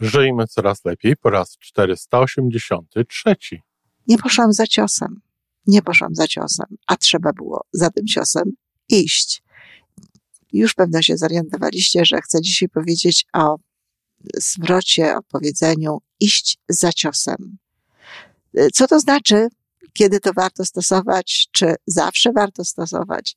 Żyjmy coraz lepiej po raz 483. Nie poszłam za ciosem. Nie poszłam za ciosem, a trzeba było za tym ciosem iść. Już pewno się zorientowaliście, że chcę dzisiaj powiedzieć o zwrocie, o powiedzeniu iść za ciosem. Co to znaczy? Kiedy to warto stosować? Czy zawsze warto stosować?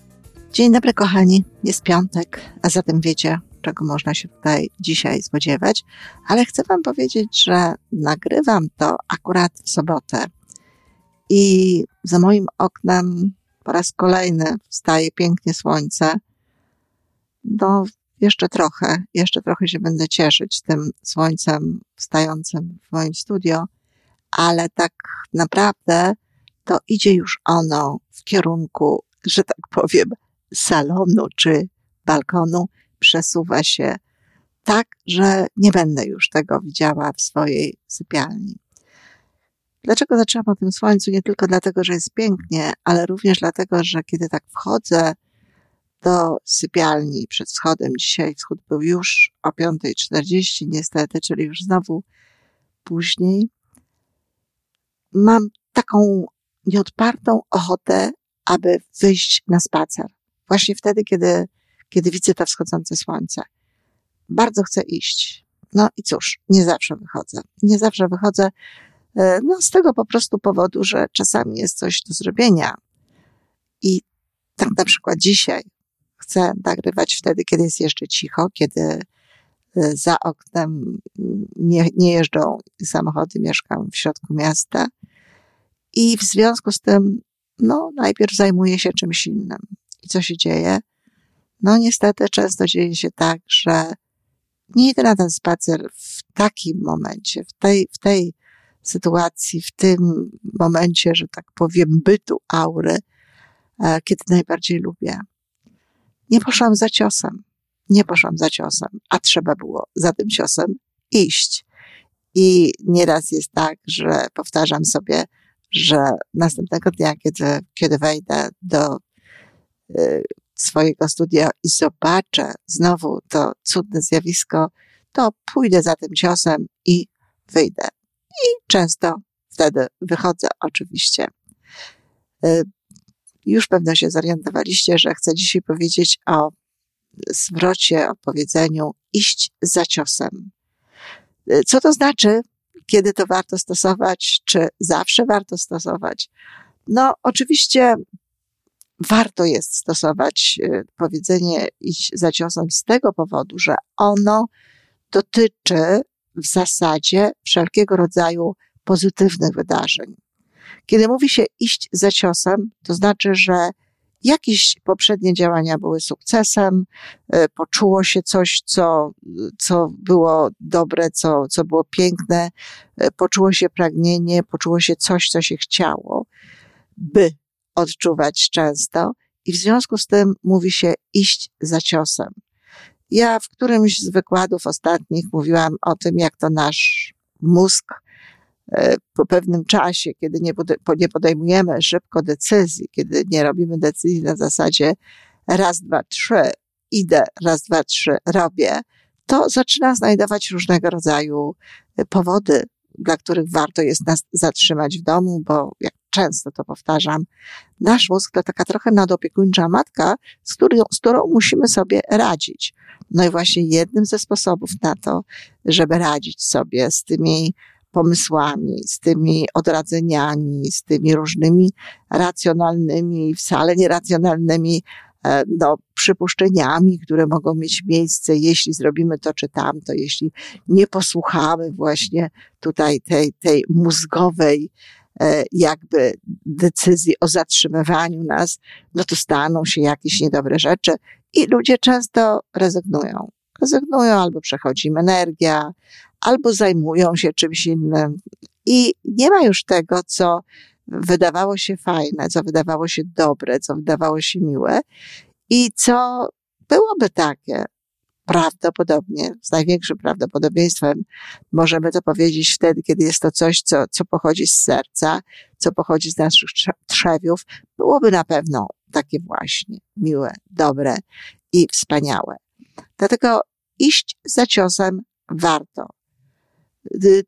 Dzień dobry, kochani. Jest piątek, a zatem wiecie, czego można się tutaj dzisiaj spodziewać, ale chcę Wam powiedzieć, że nagrywam to akurat w sobotę i za moim oknem po raz kolejny wstaje pięknie słońce. No, jeszcze trochę, jeszcze trochę się będę cieszyć tym słońcem wstającym w moim studio, ale tak naprawdę to idzie już ono w kierunku, że tak powiem, salonu czy balkonu przesuwa się tak, że nie będę już tego widziała w swojej sypialni. Dlaczego zaczęłam o tym słońcu? Nie tylko dlatego, że jest pięknie, ale również dlatego, że kiedy tak wchodzę do sypialni przed wschodem, dzisiaj wschód był już o 5.40 niestety, czyli już znowu później, mam taką nieodpartą ochotę, aby wyjść na spacer właśnie wtedy, kiedy, kiedy widzę to wschodzące słońce. Bardzo chcę iść. No i cóż, nie zawsze wychodzę. Nie zawsze wychodzę, e, no z tego po prostu powodu, że czasami jest coś do zrobienia. I tak na przykład dzisiaj chcę nagrywać wtedy, kiedy jest jeszcze cicho, kiedy e, za oknem nie, nie jeżdżą samochody, mieszkam w środku miasta. I w związku z tym, no, najpierw zajmuję się czymś innym. I co się dzieje? No niestety często dzieje się tak, że nie idę na ten spacer w takim momencie, w tej, w tej sytuacji, w tym momencie, że tak powiem, bytu aury, e, kiedy najbardziej lubię. Nie poszłam za ciosem. Nie poszłam za ciosem, a trzeba było za tym ciosem iść. I nieraz jest tak, że powtarzam sobie, że następnego dnia, kiedy, kiedy wejdę do swojego studia i zobaczę znowu to cudne zjawisko, to pójdę za tym ciosem i wyjdę. I często wtedy wychodzę, oczywiście. Y, już pewno się zorientowaliście, że chcę dzisiaj powiedzieć o zwrocie, o powiedzeniu iść za ciosem. Y, co to znaczy? Kiedy to warto stosować? Czy zawsze warto stosować? No, oczywiście warto jest stosować e, powiedzenie iść za ciosem z tego powodu, że ono dotyczy w zasadzie wszelkiego rodzaju pozytywnych wydarzeń. Kiedy mówi się iść za ciosem, to znaczy, że jakieś poprzednie działania były sukcesem, e, poczuło się coś, co, co było dobre, co, co było piękne, e, poczuło się pragnienie, poczuło się coś, co się chciało, by odczuwać często i w związku z tym mówi się iść za ciosem. Ja w którymś z wykładów ostatnich mówiłam o tym, jak to nasz mózg e, po pewnym czasie, kiedy nie podejmujemy szybko decyzji, kiedy nie robimy decyzji na zasadzie raz, dwa, trzy, idę, raz, dwa, trzy, robię, to zaczyna znajdować różnego rodzaju e, powody, dla których warto jest nas zatrzymać w domu, bo jak często to powtarzam, nasz mózg to taka trochę nadopiekuńcza matka, z którą, z którą musimy sobie radzić. No i właśnie jednym ze sposobów na to, żeby radzić sobie z tymi pomysłami, z tymi odradzeniami, z tymi różnymi racjonalnymi, wcale nieracjonalnymi e, no, przypuszczeniami, które mogą mieć miejsce, jeśli zrobimy to czy tamto, jeśli nie posłuchamy właśnie tutaj tej, tej mózgowej jakby decyzji o zatrzymywaniu nas, no to staną się jakieś niedobre rzeczy i ludzie często rezygnują. Rezygnują albo przechodzi im energia, albo zajmują się czymś innym i nie ma już tego, co wydawało się fajne, co wydawało się dobre, co wydawało się miłe i co byłoby takie, prawdopodobnie, z największym prawdopodobieństwem możemy to powiedzieć wtedy, kiedy jest to coś, co, co pochodzi z serca, co pochodzi z naszych trzewiów, byłoby na pewno takie właśnie miłe, dobre i wspaniałe. Dlatego iść za ciosem warto.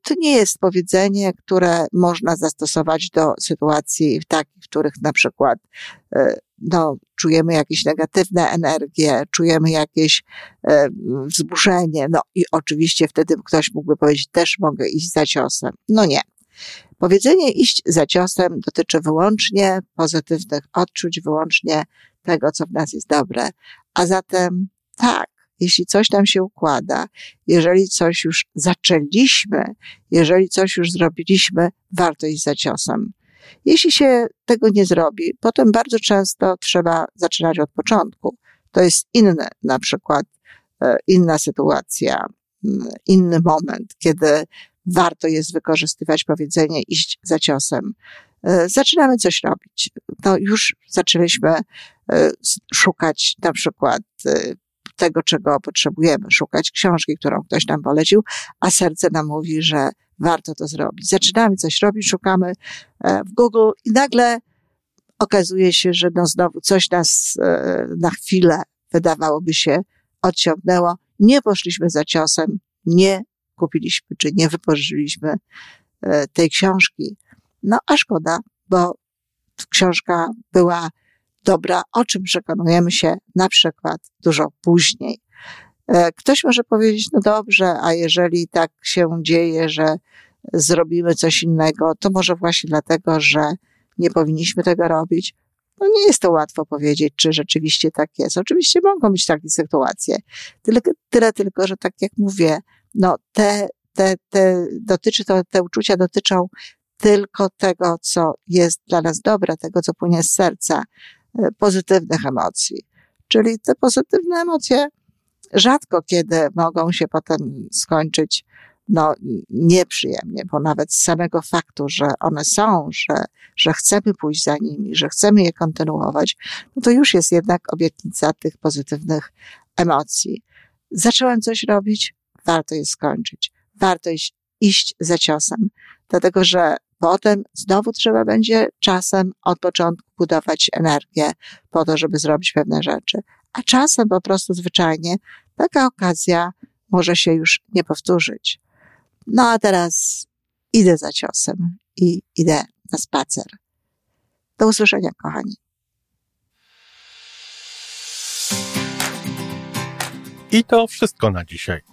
To nie jest powiedzenie, które można zastosować do sytuacji takich, w których na przykład e, no, czujemy jakieś negatywne energie, czujemy jakieś e, wzburzenie, no i oczywiście wtedy ktoś mógłby powiedzieć, też mogę iść za ciosem. No nie. Powiedzenie iść za ciosem dotyczy wyłącznie pozytywnych odczuć, wyłącznie tego, co w nas jest dobre. A zatem tak, jeśli coś nam się układa, jeżeli coś już zaczęliśmy, jeżeli coś już zrobiliśmy, warto iść za ciosem. Jeśli się tego nie zrobi, potem bardzo często trzeba zaczynać od początku. To jest inny, na przykład, e, inna sytuacja, mm, inny moment, kiedy warto jest wykorzystywać powiedzenie iść za ciosem. E, zaczynamy coś robić. To już zaczęliśmy e, szukać na przykład tego, czego potrzebujemy, szukać książki, którą ktoś nam polecił, a serce nam mówi, że warto to zrobić. Zaczynamy coś robić, szukamy e, w Google i nagle okazuje się, że no znowu coś nas e, na chwilę wydawałoby się odciągnęło. Nie poszliśmy za ciosem, nie kupiliśmy czy nie wypożyczyliśmy e, tej książki. No a szkoda, bo książka była dobra, o czym przekonujemy się na przykład dużo później. E, ktoś może powiedzieć, no dobrze, a jeżeli tak się dzieje, że zrobimy coś innego, to może właśnie dlatego, że nie powinniśmy tego robić. No nie jest to łatwo powiedzieć, czy rzeczywiście tak jest. Oczywiście mogą być takie sytuacje. Tyle, tyle tylko, że tak jak mówię, no te, te, te, dotyczy to, te uczucia dotyczą tylko tego, co jest dla nas dobre, tego, co płynie z serca, pozytywnych emocji. Czyli te pozytywne emocje rzadko kiedy mogą się potem skończyć no, nieprzyjemnie, bo nawet z samego faktu, że one są, że, że chcemy pójść za nimi, że chcemy je kontynuować, no to już jest jednak obietnica tych pozytywnych emocji. Zaczęłam coś robić, warto je skończyć. Warto iść, iść za ciosem, dlatego że potem znowu trzeba będzie czasem od początku budować energię po to, żeby zrobić pewne rzeczy. A czasem po prostu zwyczajnie taka okazja może się już nie powtórzyć. No a teraz idę za ciosem i idę na spacer. Do usłyszenia, kochani. I to wszystko na dzisiaj.